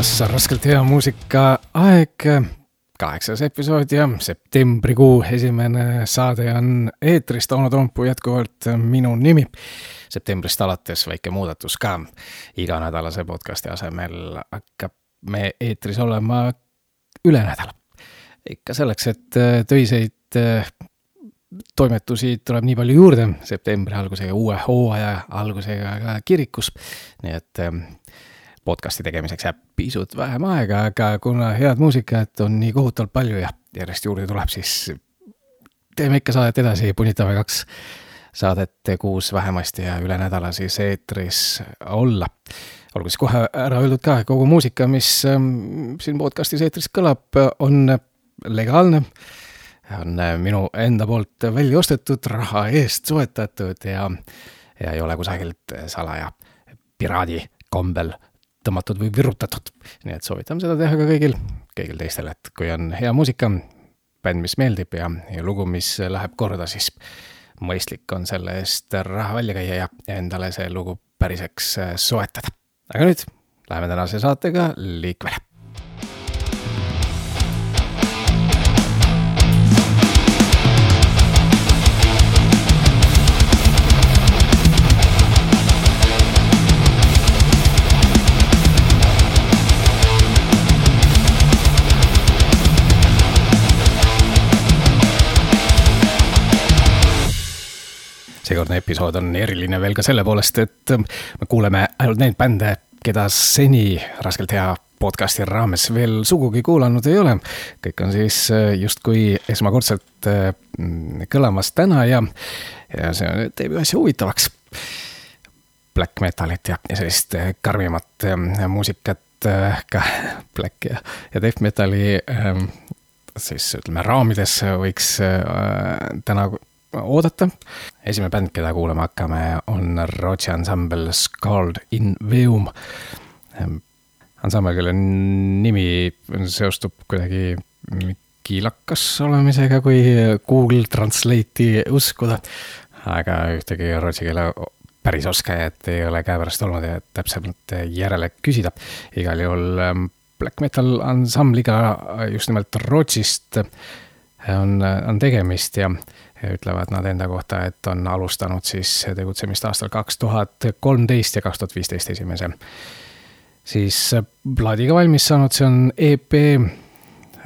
taas raskelt hea muusika aeg. kaheksas episood ja septembrikuu esimene saade on eetris, Tauno Toompu jätkuvalt minu nimi. septembrist alates väike muudatus ka. iganädalase podcast'i asemel hakkab me eetris olema üle nädala. ikka selleks, et töiseid toimetusi tuleb nii palju juurde septembri algusega, uue hooaja algusega ka kirikus. nii et podcast'i tegemiseks jääb pisut vähem aega, aga kuna head muusikat on nii kohutavalt palju ja järjest juurde tuleb, siis teeme ikka saadet edasi, punitame kaks saadet kuus vähemasti ja üle nädala siis eetris olla. olgu siis kohe ära öeldud ka, kogu muusika, mis ähm, siin podcast'is eetris kõlab, on legaalne, on minu enda poolt välja ostetud, raha eest soetatud ja, ja ei ole kusagilt salaja piraadi kombel tõmmatud või virutatud. nii et soovitan seda teha ka kõigil, kõigil teistel, et kui on hea muusika, bänd, mis meeldib ja, ja lugu, mis läheb korda, siis mõistlik on selle eest raha välja käia ja endale see lugu päriseks soetada. aga nüüd läheme tänase saatega liikvele seekordne episood on eriline veel ka selle poolest, et me kuuleme ainult neid bände, keda seni raskelt hea podcast'i raames veel sugugi kuulanud ei ole. kõik on siis äh, justkui esmakordselt äh, kõlamas täna ja, ja see teeb ju asja huvitavaks. Black metalit ja, ja sellist äh, karmimat muusikat ka black ja, ja death metali siis ütleme raamides võiks täna oodata. esimene bänd, keda kuulama hakkame, on Rootsi ansambel Scald in Veum. ansambel, kelle nimi seostub kuidagi kiilakas olemisega, kui Google Translate'i uskuda. aga ühtegi rootsi keele päris oskajat ei ole käepärast olnud ja täpsemalt järele küsida. igal juhul ähm, black metal ansambliga just nimelt Rootsist on, on tegemist ja ütlevad nad enda kohta, et on alustanud siis tegutsemist aastal kaks tuhat kolmteist ja kaks tuhat viisteist esimese siis plaadiga valmis saanud, see on EP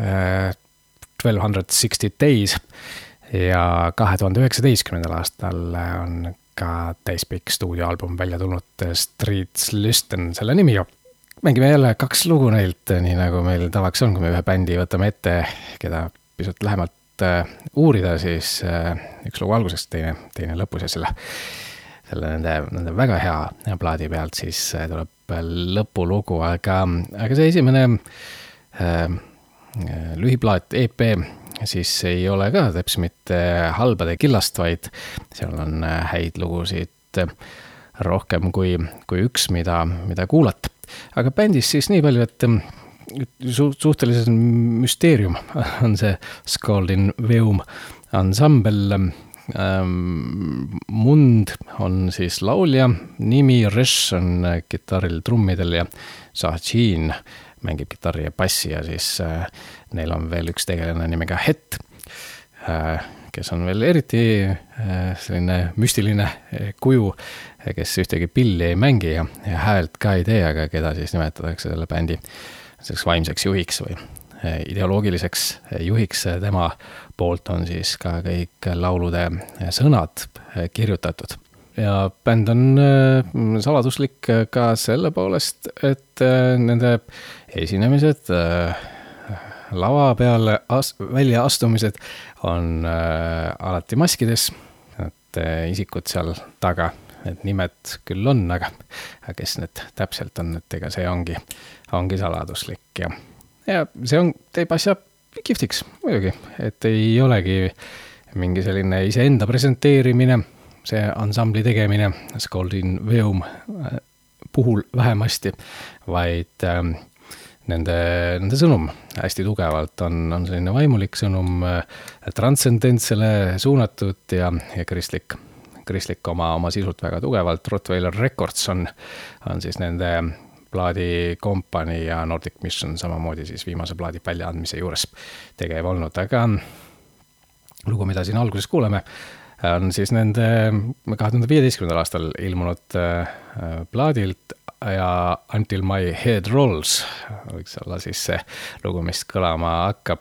äh, Twelve Hundred Sixty Days ja kahe tuhande üheksateistkümnendal aastal on ka täispikk stuudioalbum välja tulnud, Streets Listen, selle nimi ju. mängime jälle kaks lugu neilt, nii nagu meil tavaks on, kui me ühe bändi võtame ette, keda pisut lähemalt äh, uurida, siis äh, üks lugu algusest, teine, teine lõpus ja selle, selle nende, nende väga hea, hea plaadi pealt siis äh, tuleb lõpulugu, aga, aga see esimene äh, lühiplaat, EP, siis ei ole ka teps mitte halbade killast, vaid seal on häid lugusid rohkem kui, kui üks, mida, mida kuulata. aga bändis siis nii palju, et su-, suhteliselt müsteerium on see Scaldin Veum ansambel ähm,. Mund on siis laulja, nimi Resh on kitarril, trummidel ja Sahjin mängib kitarri ja bassi ja siis äh, neil on veel üks tegelane nimega Het äh,, kes on veel eriti äh, selline müstiline äh, kuju, kes ühtegi pilli ei mängi ja, ja häält ka ei tee, aga keda siis nimetatakse selle bändi äh, selliseks vaimseks juhiks või eh, ideoloogiliseks eh, juhiks tema poolt on siis ka kõik laulude eh, sõnad kirjutatud. ja bänd on saladuslik ka selle poolest, et nende esinemised, lava peale as-, väljaastumised on alati maskides, et isikud seal taga need nimed küll on, aga, aga kes need täpselt on, et ega see ongi, ongi saladuslik ja, ja see on, teeb asja kihvtiks muidugi, et ei olegi mingi selline iseenda presenteerimine, see ansambli tegemine, Scoldin Veum äh, puhul vähemasti, vaid äh, nende, nende sõnum hästi tugevalt on, on selline vaimulik sõnum äh, transcendentsele suunatud ja, ja kristlik kristlik oma, oma sisult väga tugevalt, Rottweiler Records on, on siis nende plaadi kompanii ja Nordic Mission samamoodi siis viimase plaadi väljaandmise juures tegev olnud, aga lugu, mida siin alguses kuuleme, on siis nende kahe tuhande viieteistkümnendal aastal ilmunud äh, plaadilt ja Until my head rolls võiks olla siis see lugu, mis kõlama hakkab.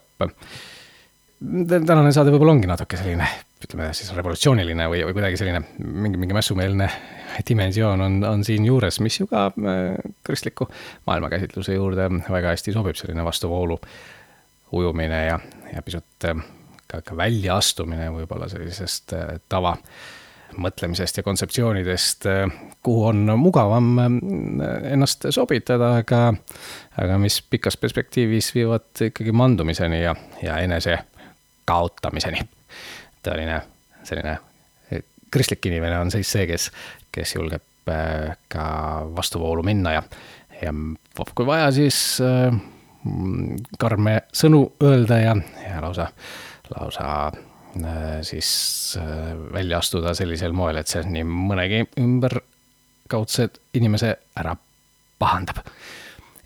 tänane saade võib-olla ongi natuke selline, ütleme siis revolutsiooniline või, või kuidagi selline mingi, mingi mässumeelne dimensioon on, on siin juures, mis ju ka äh, kristliku maailmakäsitluse juurde väga hästi sobib, selline vastuvoolu ujumine ja, ja pisut äh, ka, ka väljaastumine võib-olla sellisest äh, tava mõtlemisest ja kontseptsioonidest, kuhu on mugavam ennast sobitada, aga, aga mis pikas perspektiivis viivad ikkagi mandumiseni ja, ja enese kaotamiseni. tõeline selline kristlik inimene on siis see, kes, kes julgeb ka vastuvoolu minna ja, ja kui vaja, siis karme sõnu öelda ja, ja lausa lausa äh, siis äh, välja astuda sellisel moel, et see nii mõnegi ümberkaudse inimese ära pahandab.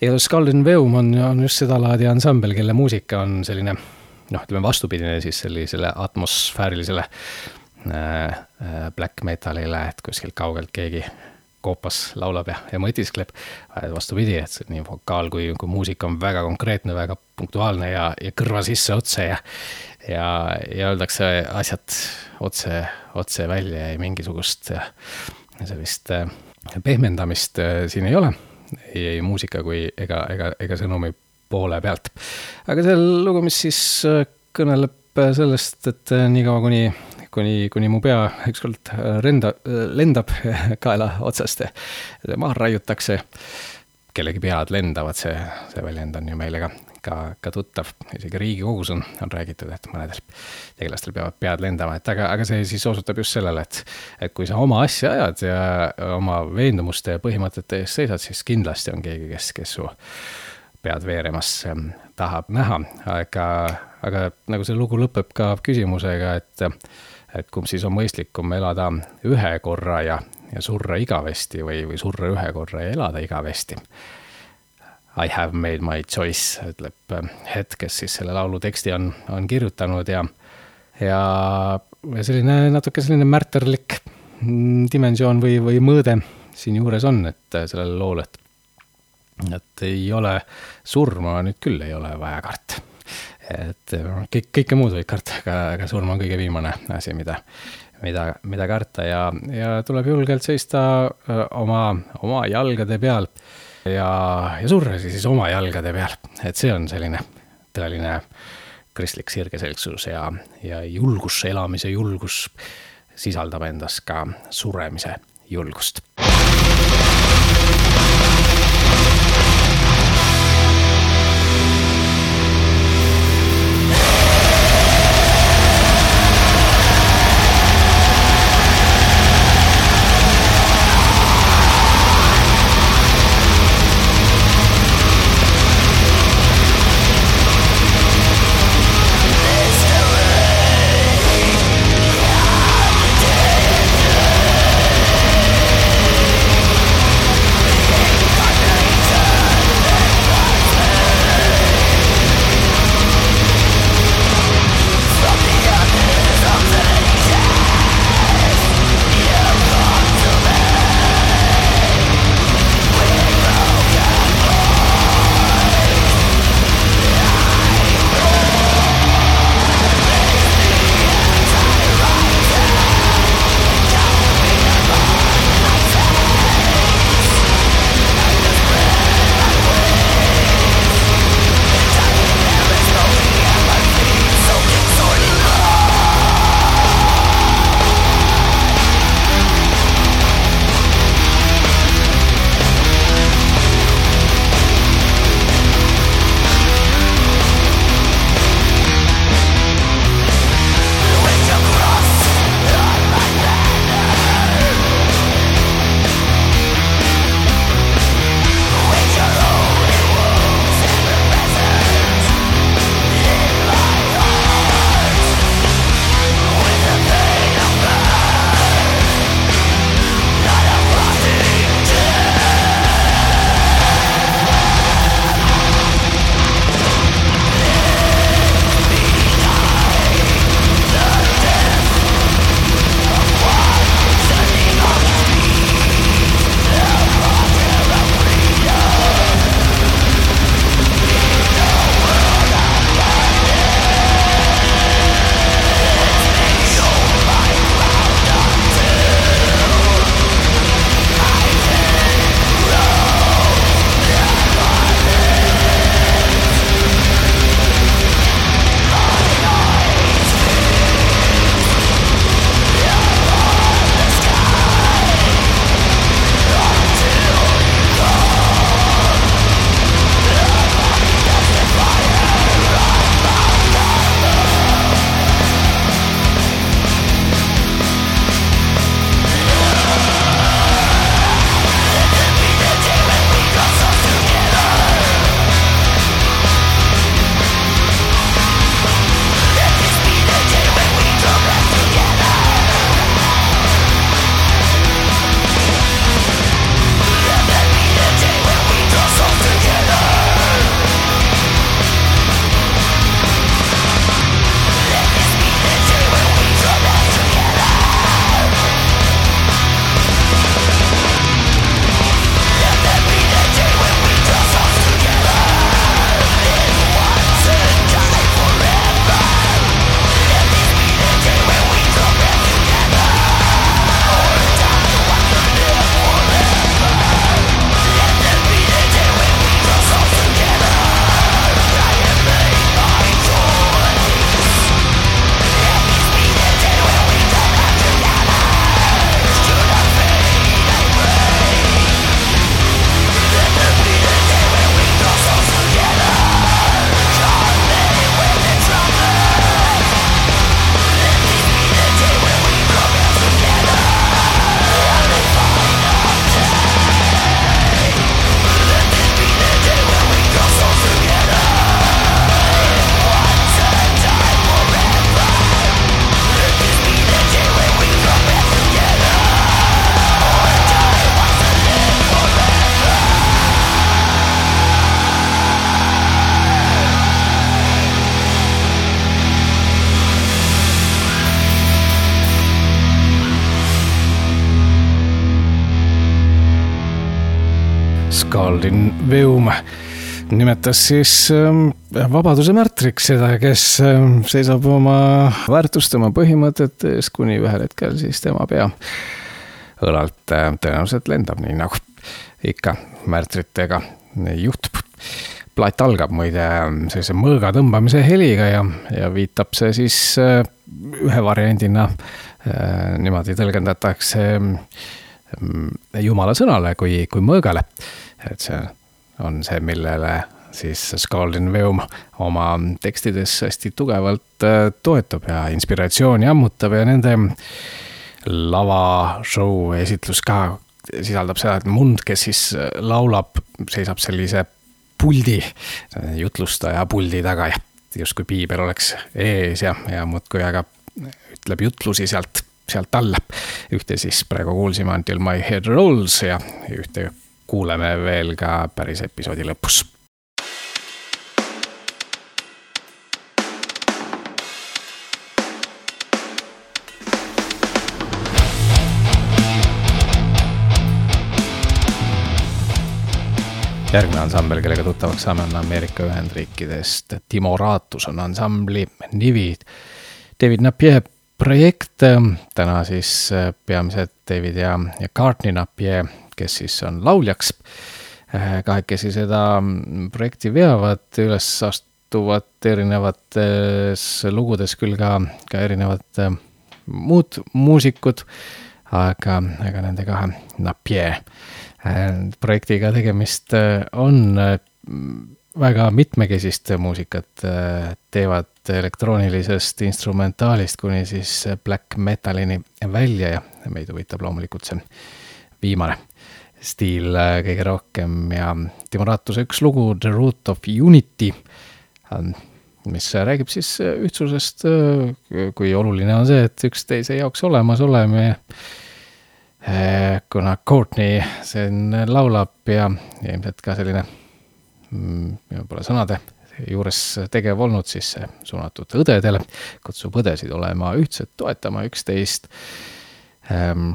ja Scaldin Veum on, on just sedalaadi ansambel, kelle muusika on selline noh, ütleme vastupidine siis sellisele atmosfäärilisele äh, black metalile, et kuskilt kaugelt keegi koopas laulab ja, ja mõtiskleb. vastupidi, et nii vokaal kui, kui muusika on väga konkreetne, väga punktuaalne ja, ja kõrva sisse otse ja, ja, ja öeldakse asjad otse, otse välja ja mingisugust sellist äh, pehmendamist äh, siin ei ole. ei, muusika kui ega, ega, ega sõnumi poole pealt. aga see lugu, mis siis äh, kõneleb sellest, et niikaua kuni kuni, kuni mu pea ükskord renda, lendab kaela otsast. Maha raiutakse. kellegi pead lendavad, see, see väljend on ju meile ka, ka, ka tuttav, isegi Riigikogus on, on räägitud, et mõnedel tegelastel peavad pead lendama, et aga, aga see siis osutab just sellele, et, et kui sa oma asja ajad ja oma veendumuste ja põhimõtete eest seisad, siis kindlasti on keegi, kes, kes su pead veeremas tahab näha, aga, aga nagu see lugu lõpeb ka küsimusega, et et kumb siis on mõistlikum elada ühe korra ja, ja surra igavesti või, või surra ühe korra ja elada igavesti. I have made my choice, ütleb äh, Hed, kes siis selle laulu teksti on, on kirjutanud ja, ja selline natuke selline märterlik dimensioon või, või mõõde siinjuures on, et sellel lool, et, et ei ole surma nüüd küll ei ole vaja karta et kõik, kõike muud võid karta, aga, aga surm on kõige viimane asi, mida, mida, mida karta ja, ja tuleb julgelt seista oma, oma jalgade peal ja, ja surra siis oma jalgade peal, et see on selline tõeline kristlik sirgeselgsus ja, ja julgus, elamise julgus sisaldab endas ka suremise julgust. Nimetas siis ähm, vabaduse märtriks seda, kes ähm, seisab oma väärtuste, oma põhimõtete eest, kuni ühel hetkel siis tema pea õlalt äh, tõenäoliselt lendab, nii nagu ikka märtritega juhtub. plaat algab muide sellise mõõga tõmbamise heliga ja, ja viitab see siis äh, ühe variandina äh, niimoodi tõlgendatakse jumala sõnale kui, kui mõõgale. et see on see, millele siis Skaldin Veum oma tekstides hästi tugevalt äh, toetub ja inspiratsiooni ammutab ja nende lavashow esitlus ka sisaldab seda, et Mund, kes siis laulab, seisab sellise puldi, jutlustaja puldi taga ja justkui piibel oleks ees ja, ja muudkui aga ütleb jutlusi sealt, sealt alla. ühte siis praegu kuulsime Until my head rolls ja ühte kuuleme veel ka päris episoodi lõpus järgmine ansambel, kellega tuttavaks saame, on Ameerika Ühendriikidest. Timo Raatus on ansambli nimi. David Napier projekt, täna siis peamiselt David ja, ja Courtney Napier kes siis on lauljaks. Äh, kahekesi seda projekti veavad, üles astuvad erinevates lugudes küll ka, ka erinevad äh, muud muusikud, aga, aga nende kahe Napier äh, projektiga tegemist on väga mitmekesist muusikat teevad elektroonilisest instrumentaalist kuni siis black metalini välja ja meid huvitab loomulikult see viimane stiil äh, kõige rohkem ja Timo Raatuse üks lugu, The Root of Unity, mis räägib siis äh, ühtsusest, äh, kui oluline on see, et üksteise jaoks olemas oleme. Kuna Courtney siin laulab ja, ilmselt ka selline mm, võib-olla sõnade juures tegev olnud, siis suunatud õdedele, kutsub õdesid olema ühtsed, toetama üksteist. Ähm,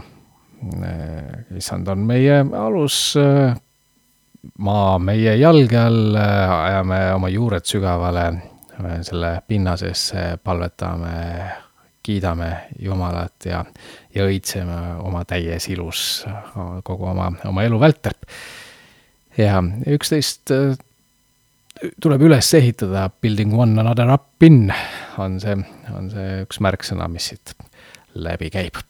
Äh, issand on meie alus, maa meie jalge all, ajame oma juured sügavale selle pinna seesse, palvetame, kiidame Jumalat ja, ja õitseme oma täies ilus kogu oma, oma elu vältel. ja üksteist tuleb üles ehitada, building one another up in on see, on see üks märksõna, mis siit läbi käib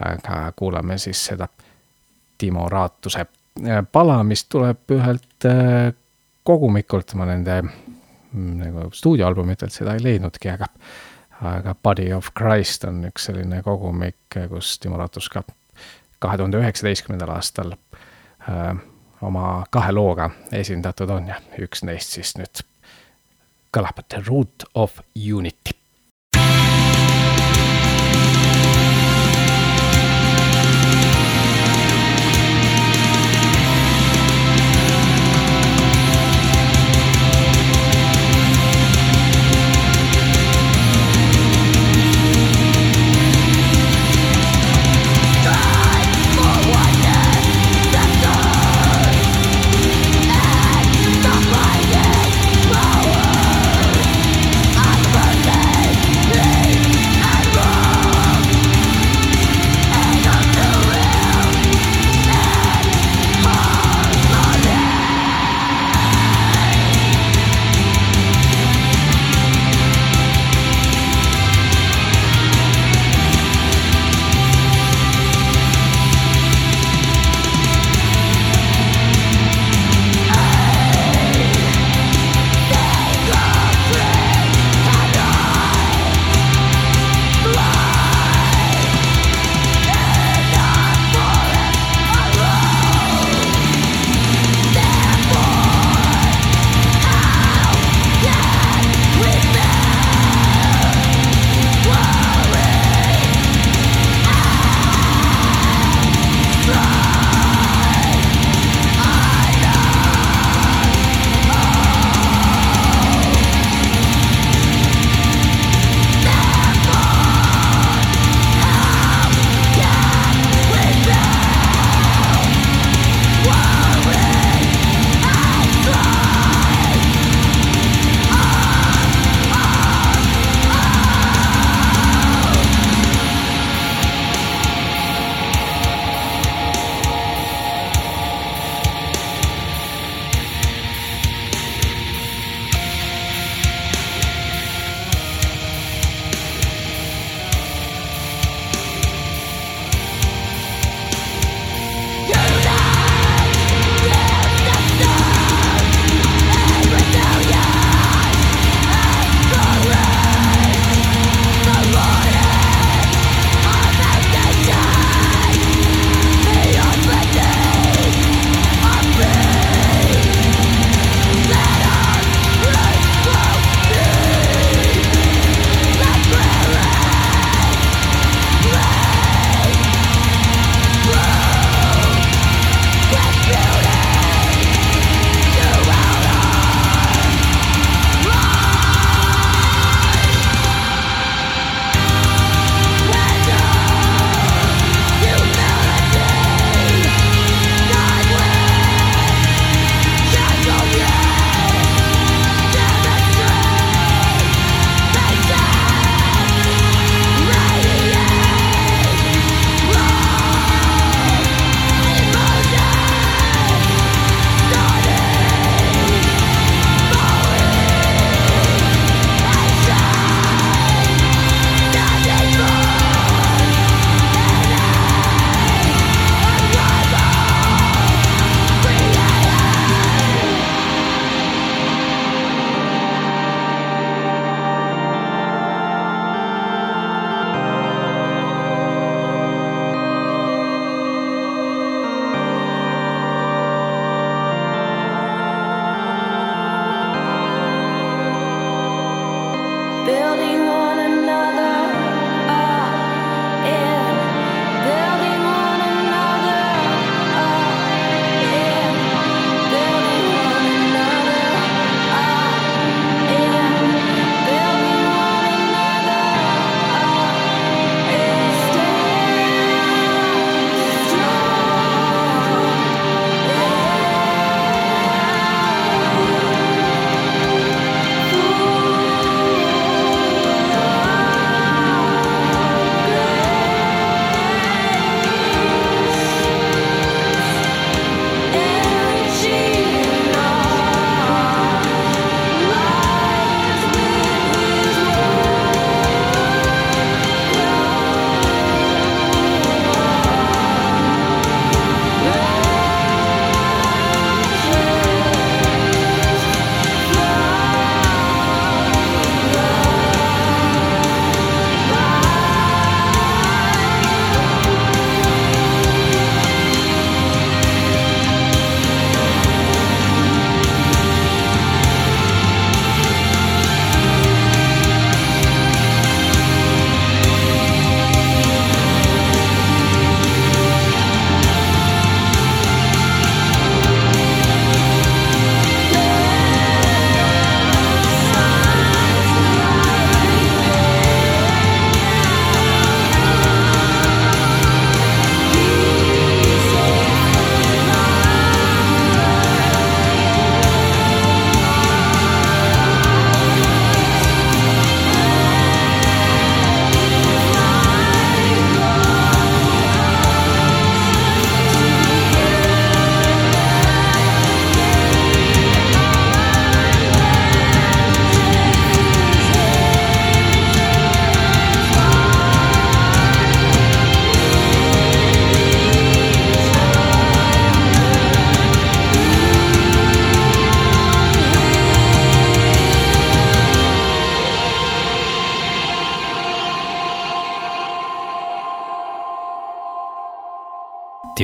aga kuulame siis seda Timo Raatuse äh, pala, mis tuleb ühelt äh, kogumikult, ma nende mm, nagu stuudioalbumitelt seda ei leidnudki, aga aga Body of Christ on üks selline kogumik, kus Timo Raatus ka kahe tuhande üheksateistkümnendal aastal äh, oma kahe looga esindatud on ja üks neist siis nüüd kõlab The Root of Unity.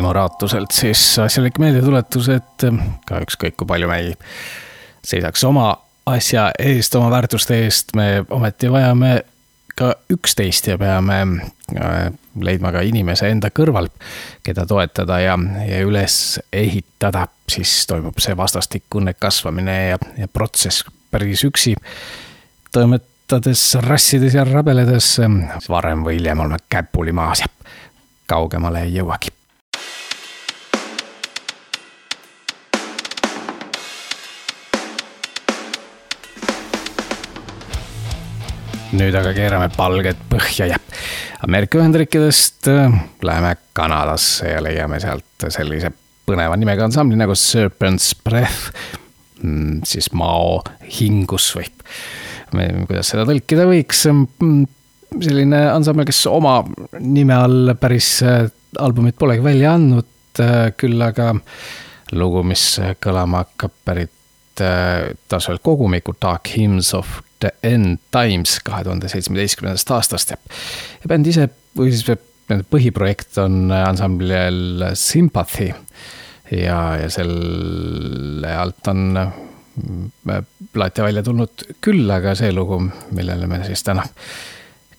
Timo Raatuselt siis asjalik meeldetuletus, et ka ükskõik kui palju me ei seisaks oma asja eest, oma väärtuste eest, me ometi vajame ka üksteist ja peame äh, leidma ka inimese enda kõrval, keda toetada ja, ja üles ehitada, siis toimub see vastastikune kasvamine ja, ja protsess päris üksi. toimetades rassides ja rabeledes, varem või hiljem oleme käpuli maas ja kaugemale ei jõuagi nüüd aga keerame palged põhja ja Ameerika Ühendriikidest äh, läheme Kanadasse ja leiame sealt sellise põneva nimega ansambli nagu Serpent's Breath. Mm, siis Mao hingus või kuidas seda tõlkida võiks. Mm, selline ansambel, kes oma nime all päris äh, albumit polegi välja andnud, äh, küll aga lugu, mis kõlama hakkab, pärit taas veel kogumiku Dark Hymns of The End Times kahe tuhande seitsmeteistkümnendast aastast ja, bänd ise või siis nende põhiprojekt on ansamblil Sympathy ja, ja selle alt on plaati välja tulnud küll, aga see lugu, millele me siis täna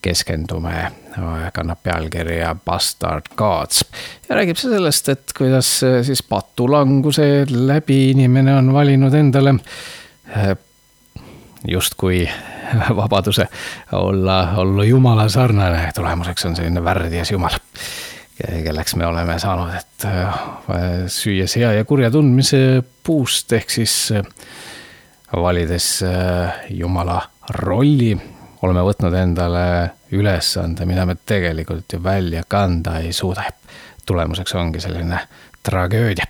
keskendume, kannab pealkirja Bastard Gods. ja räägib see sellest, et kuidas siis patulanguse läbi inimene on valinud endale justkui vabaduse olla, olla jumala sarnane, tulemuseks on selline värdjas jumal, kelleks me oleme saanud, et äh, süües hea ja kurja tundmise puust, ehk siis äh, valides äh, jumala rolli, oleme võtnud endale ülesande, mida me tegelikult ju välja kanda ei suuda. tulemuseks ongi selline tragöödia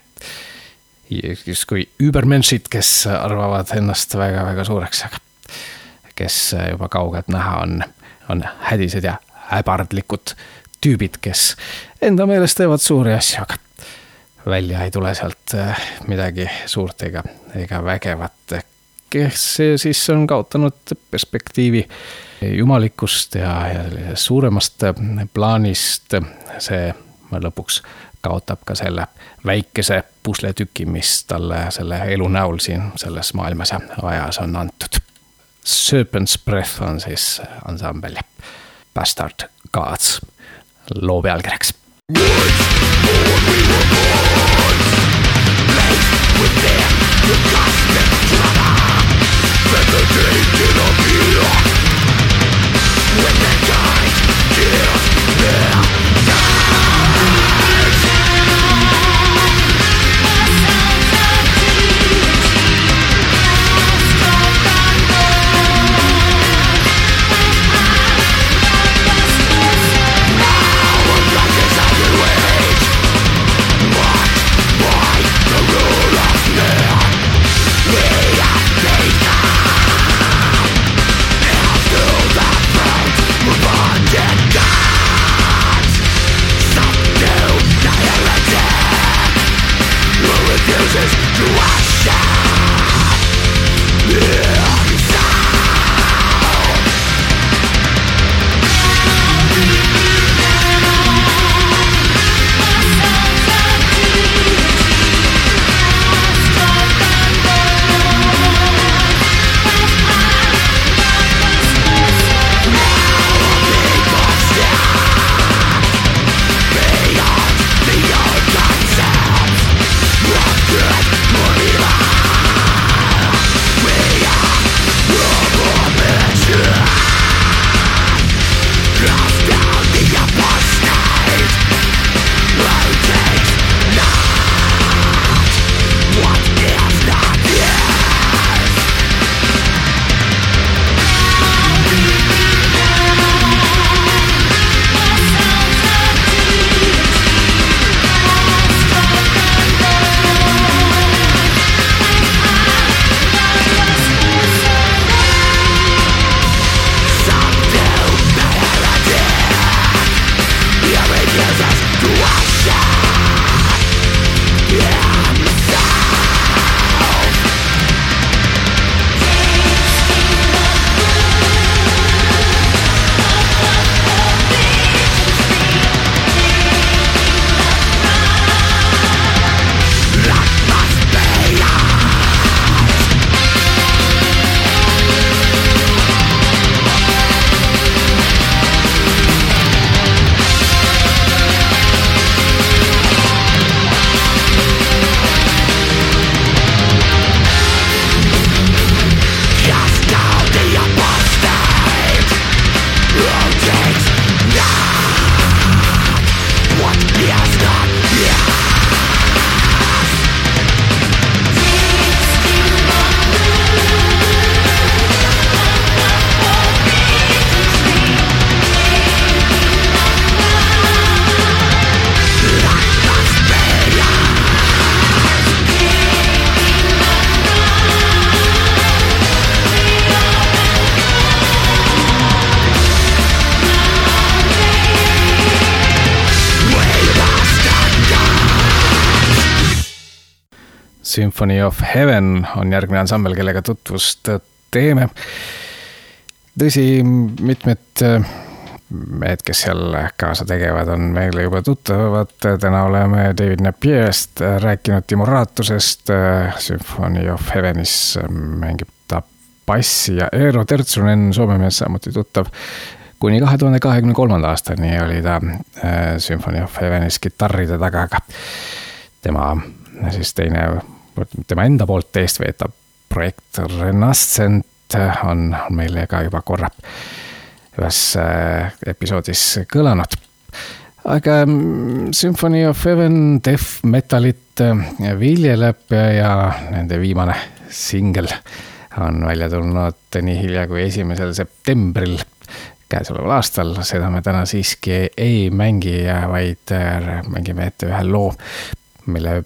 justkui übermenšid, kes arvavad ennast väga-väga suureks, aga kes juba kaugelt näha on, on hädised ja äbardlikud tüübid, kes enda meelest teevad suuri asju, aga välja ei tule sealt äh, midagi suurt ega, ega vägevat. kes siis on kaotanud perspektiivi jumalikust ja, ja suuremast plaanist, see lõpuks kaotab ka selle väikese pusletüki, mis talle selle elu näol siin selles maailmas ja ajas on antud. Serpent's Breath on siis ansambel Bastard Gods loo pealkirjaks. When Symphony of Heaven on järgmine ansambel, kellega tutvust teeme. tõsi, mitmed mehed, kes seal kaasa tegevad, on meile juba tuttavad. täna oleme David Napier'st rääkinud Timo Raatusest. Symphony of Heavenis mängib ta bassi ja Eero Tertsunen, Soome mees, samuti tuttav kuni kahe tuhande kahekümne kolmanda aastani oli ta äh, Symphony of Heavenis kitarride taga, aga tema siis teine, tema enda poolt eestveetav projekt Renascent on, on meile ka juba korra ühes äh, episoodis kõlanud. aga mm, Symphony of Heaven death metalit äh, viljeleb ja nende viimane singel on välja tulnud nii hilja kui esimesel septembril käesoleval aastal, seda me täna siiski ei mängi, vaid äh, mängime ette ühe loo, mille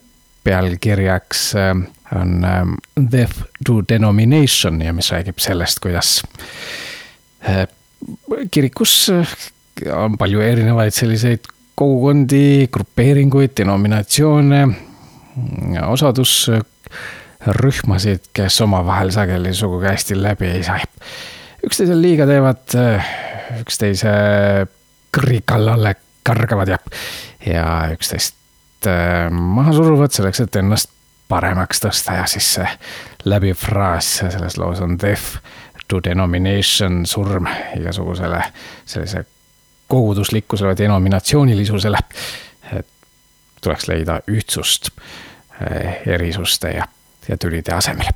pealkirjaks äh, on äh, Death to Denomination ja mis räägib sellest, kuidas kirikus on palju erinevaid selliseid kogukondi, grupeeringuid, denominatsioone, osadusrühmasid, kes omavahel sageli sugugi hästi läbi ei saa. üksteisele liiga teevad, üksteise kõrri kallale kargavad ja, ja üksteist äh, maha suruvad selleks, et ennast paremaks tõsta ja siis see läbiv fraas selles loos on death to denomination, surm igasugusele sellise koguduslikkusele denominatsioonilisusele. et tuleks leida ühtsust äh, erisuste ja, ja tülide asemel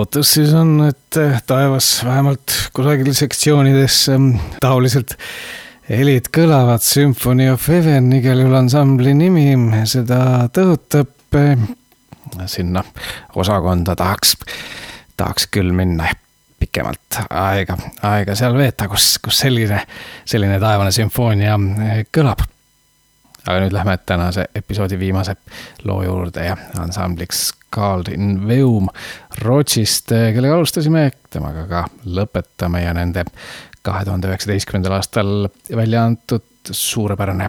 lootus siis on, et taevas vähemalt kusagil sektsioonides ähm, taoliselt helid kõlavad, Symphony of Heaven, igal juhul ansambli nimi, seda tõotab. Äh, sinna osakonda tahaks, tahaks küll minna pikemalt aega, aega seal veeta, kus, kus selline, selline taevane sümfoonia äh, kõlab. aga nüüd lähme tänase episoodi viimase loo juurde ja ansambliks Carl in Veum Rootsist, äh, kellega alustasime, temaga ka lõpetame ja nende kahe tuhande üheksateistkümnendal aastal välja antud suurepärane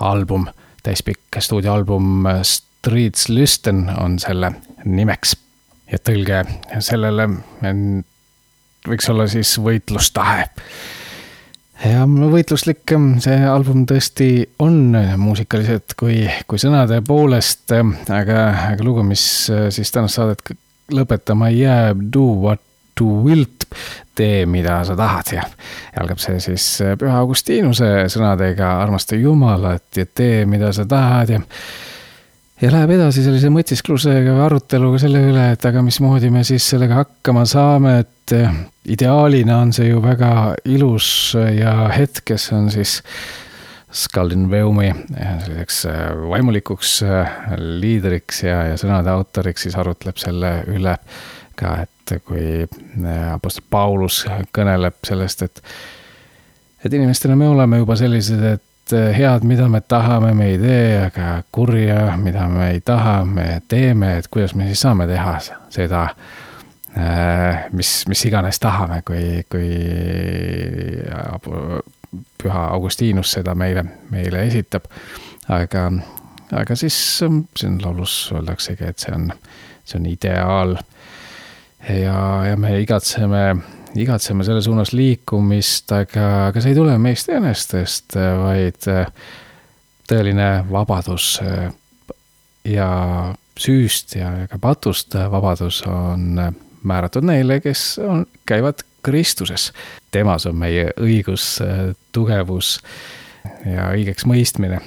album, täispikk stuudioalbum Streets Listen on selle nimeks. ja tõlge sellele võiks olla siis võitlustahe. Ja võitluslik see album tõesti on muusikaliselt kui, kui sõnade poolest, aga, aga lugu, mis siis tänast saadet lõpetama jääb, Do what to wilt, tee, mida sa tahad ja algab see siis Püha Augustiinuse sõnadega armasta Jumalat ja tee, mida sa tahad ja ja läheb edasi sellise mõtisklusega või aruteluga selle üle, et aga mismoodi me siis sellega hakkama saame, et ideaalina on see ju väga ilus ja hetkes on siis Skaldin-Veumi selliseks vaimulikuks liidriks ja, ja sõnade autoriks siis arutleb selle üle ka, et kui Apostel Paulus kõneleb sellest, et, et inimestena me oleme juba sellised, et äh, head, mida me tahame, me ei tee, aga kurja, mida me ei taha, me teeme, et kuidas me siis saame teha seda, äh, mis, mis iganes tahame, kui, kui püha Augustinus seda meile, meile esitab. aga, aga siis siin laulus öeldaksegi, et see on, see on ideaal ja, ja me igatseme, igatseme selle suunas liikumist, aga, aga see ei tule meist enestest, vaid äh, tõeline vabadus äh, ja süüst ja ka patust vabadus on äh, määratud neile, kes on, käivad Kristuses. temas on meie õigus, tugevus ja õigeks mõistmine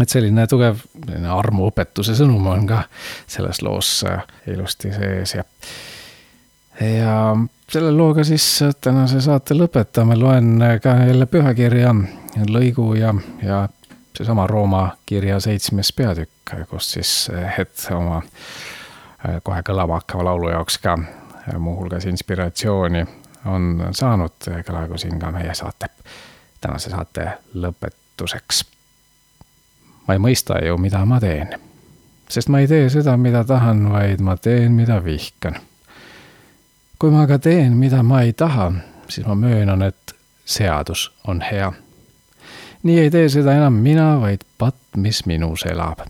et selline tugev selline armuõpetuse sõnum on ka selles loos ilusti sees ja ja selle looga siis tänase saate lõpetame, loen ka jälle pühakirja lõigu ja, ja seesama Rooma kirja seitsmes peatükk, kus siis hetk oma kohe kõlama hakkava laulu jaoks ka. Muuhulgas inspiratsiooni on saanud, kõlagu siin ka meie saate, tänase saate lõpetuseks. ma ei mõista ju, mida ma teen, sest ma ei tee seda, mida tahan, vaid ma teen, mida vihkan kui ma aga teen, mida ma ei taha, siis ma möönan, et seadus on hea. nii ei tee seda enam mina, vaid patt, mis minus elab.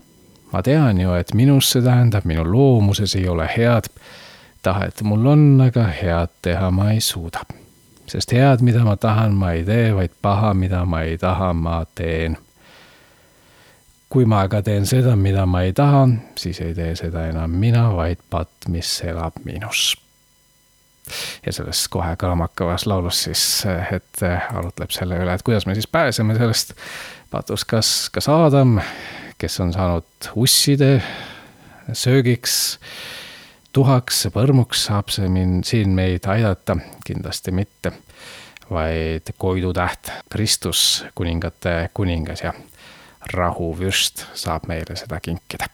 ma tean ju, et minus, see tähendab minu loomuses ei ole head tahet, mul on, aga head teha ma ei suuda. sest head, mida ma tahan, ma ei tee, vaid paha, mida ma ei taha, ma teen kui ma aga teen seda, mida ma ei taha, siis ei tee seda enam mina, vaid patt, mis elab minus ja selles kohe kõlama hakkavas laulus siis hetk arutleb selle üle, et kuidas me siis pääseme sellest patust, kas, kas Aadam, kes on saanud usside söögiks, tuhaks, põrmuks, saab see mind siin meid aidata, kindlasti mitte, vaid Koidu täht, Kristus, kuningate kuningas ja rahuvürst saab meile seda kinkida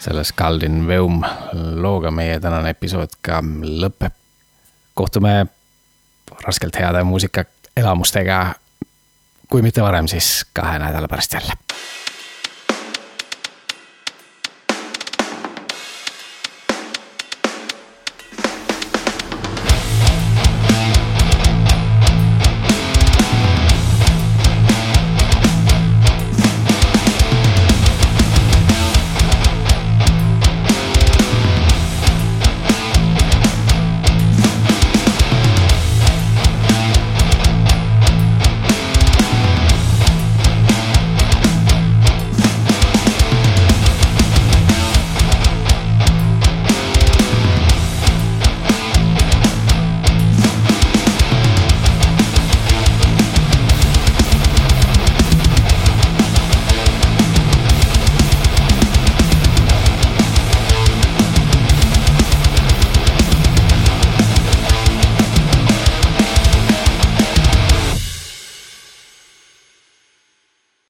selle Skaldin Veum looga meie tänane episood ka lõpeb. kohtume raskelt heade muusikaelamustega. kui mitte varem, siis kahe nädala pärast jälle